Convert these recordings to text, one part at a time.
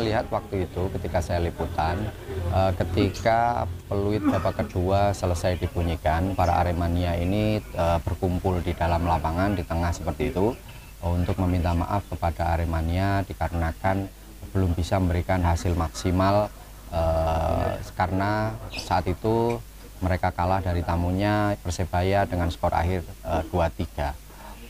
lihat waktu itu ketika saya liputan, uh, ketika peluit babak kedua selesai dibunyikan, para Aremania ini uh, berkumpul di dalam lapangan di tengah seperti itu untuk meminta maaf kepada Aremania dikarenakan belum bisa memberikan hasil maksimal uh, karena saat itu mereka kalah dari tamunya Persebaya dengan skor akhir uh, 2-3.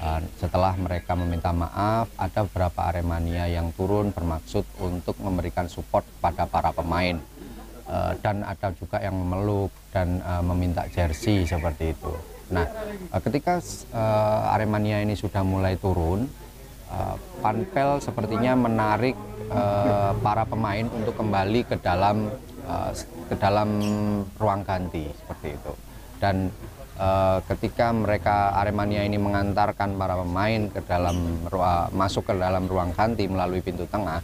Uh, setelah mereka meminta maaf, ada beberapa Aremania yang turun bermaksud untuk memberikan support pada para pemain. Uh, dan ada juga yang memeluk dan uh, meminta jersey seperti itu. Nah, uh, ketika Aremania ini sudah mulai turun, Panpel sepertinya menarik para pemain untuk kembali ke dalam ke dalam ruang ganti seperti itu. Dan uh, ketika mereka Aremania ini mengantarkan para pemain ke dalam ruang, masuk ke dalam ruang ganti melalui pintu tengah,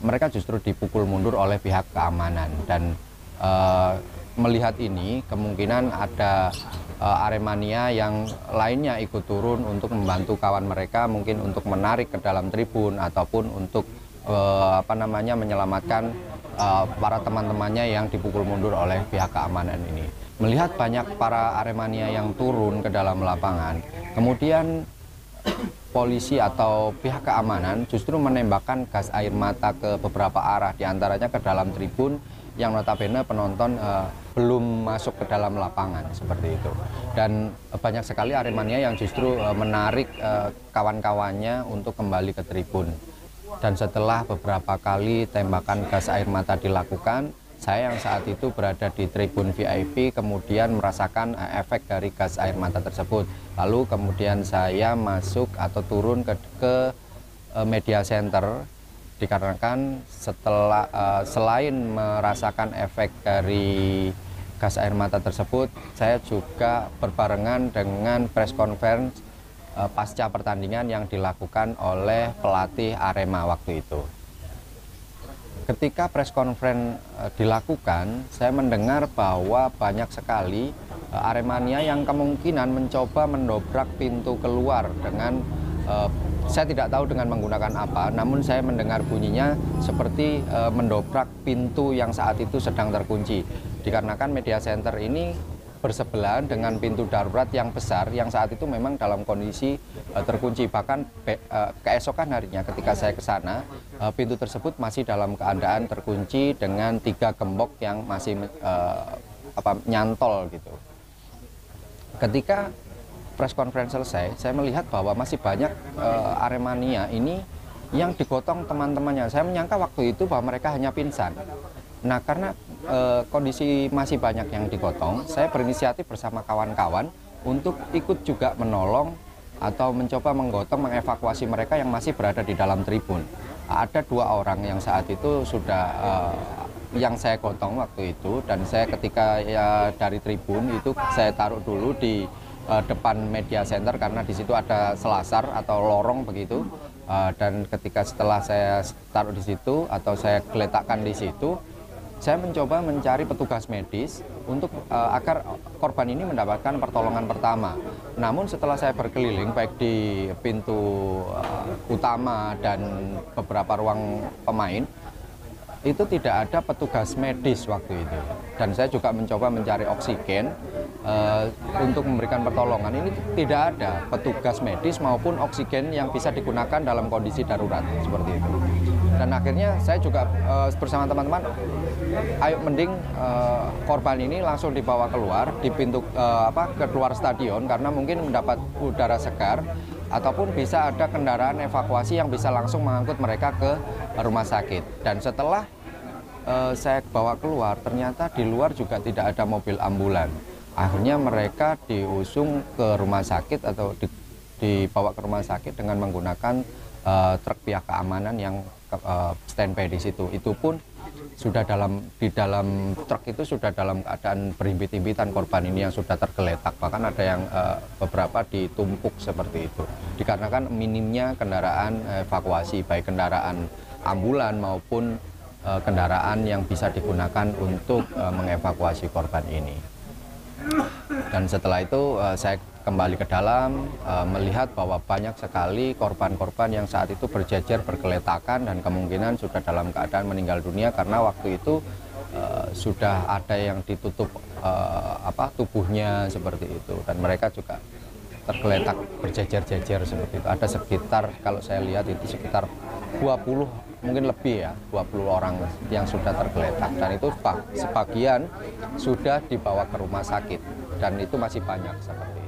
mereka justru dipukul mundur oleh pihak keamanan. Dan uh, melihat ini kemungkinan ada uh, Aremania yang lainnya ikut turun untuk membantu kawan mereka mungkin untuk menarik ke dalam tribun ataupun untuk uh, apa namanya menyelamatkan uh, para teman-temannya yang dipukul mundur oleh pihak keamanan ini melihat banyak para Aremania yang turun ke dalam lapangan, kemudian polisi atau pihak keamanan justru menembakkan gas air mata ke beberapa arah, di antaranya ke dalam tribun yang notabene penonton uh, belum masuk ke dalam lapangan seperti itu. Dan banyak sekali Aremania yang justru uh, menarik uh, kawan-kawannya untuk kembali ke tribun. Dan setelah beberapa kali tembakan gas air mata dilakukan, saya yang saat itu berada di tribun VIP kemudian merasakan uh, efek dari gas air mata tersebut. Lalu kemudian saya masuk atau turun ke, ke uh, media center dikarenakan setelah uh, selain merasakan efek dari gas air mata tersebut, saya juga berbarengan dengan press conference pasca pertandingan yang dilakukan oleh pelatih Arema waktu itu ketika press conference uh, dilakukan, saya mendengar bahwa banyak sekali uh, Aremania yang kemungkinan mencoba mendobrak pintu keluar dengan uh, saya tidak tahu dengan menggunakan apa, namun saya mendengar bunyinya seperti mendobrak pintu yang saat itu sedang terkunci. Dikarenakan media center ini bersebelahan dengan pintu darurat yang besar yang saat itu memang dalam kondisi uh, terkunci. Bahkan be, uh, keesokan harinya ketika saya ke sana uh, pintu tersebut masih dalam keadaan terkunci dengan tiga gembok yang masih uh, apa nyantol gitu. Ketika press conference selesai saya melihat bahwa masih banyak uh, Aremania ini yang digotong teman-temannya. Saya menyangka waktu itu bahwa mereka hanya pingsan Nah, karena e, kondisi masih banyak yang digotong, saya berinisiatif bersama kawan-kawan untuk ikut juga menolong atau mencoba menggotong, mengevakuasi mereka yang masih berada di dalam tribun. Ada dua orang yang saat itu sudah e, yang saya gotong waktu itu dan saya ketika ya dari tribun itu saya taruh dulu di e, depan media center karena di situ ada selasar atau lorong begitu. Dan ketika setelah saya taruh di situ atau saya geletakkan di situ, saya mencoba mencari petugas medis untuk uh, agar korban ini mendapatkan pertolongan pertama. Namun setelah saya berkeliling baik di pintu uh, utama dan beberapa ruang pemain, itu tidak ada petugas medis waktu itu. Dan saya juga mencoba mencari oksigen uh, untuk memberikan pertolongan. Ini tidak ada petugas medis maupun oksigen yang bisa digunakan dalam kondisi darurat seperti itu. Dan akhirnya saya juga uh, bersama teman-teman, ayo mending uh, korban ini langsung dibawa keluar di pintu uh, apa keluar stadion karena mungkin mendapat udara segar ataupun bisa ada kendaraan evakuasi yang bisa langsung mengangkut mereka ke rumah sakit. Dan setelah uh, saya bawa keluar, ternyata di luar juga tidak ada mobil ambulan. Akhirnya mereka diusung ke rumah sakit atau di, dibawa ke rumah sakit dengan menggunakan uh, truk pihak keamanan yang uh, standby di situ. Itu pun sudah dalam di dalam truk itu sudah dalam keadaan berimpit-impitan korban ini yang sudah tergeletak. Bahkan ada yang uh, beberapa ditumpuk seperti itu. Dikarenakan minimnya kendaraan evakuasi baik kendaraan ambulan maupun uh, kendaraan yang bisa digunakan untuk uh, mengevakuasi korban ini Dan setelah itu uh, saya kembali ke dalam uh, melihat bahwa banyak sekali korban-korban yang saat itu berjejer bergeletakan dan kemungkinan sudah dalam keadaan meninggal dunia karena waktu itu uh, sudah ada yang ditutup uh, apa tubuhnya seperti itu dan mereka juga tergeletak berjejer-jejer seperti itu. Ada sekitar kalau saya lihat itu sekitar 20 mungkin lebih ya 20 orang yang sudah tergeletak. Dan itu sebagian sudah dibawa ke rumah sakit. Dan itu masih banyak seperti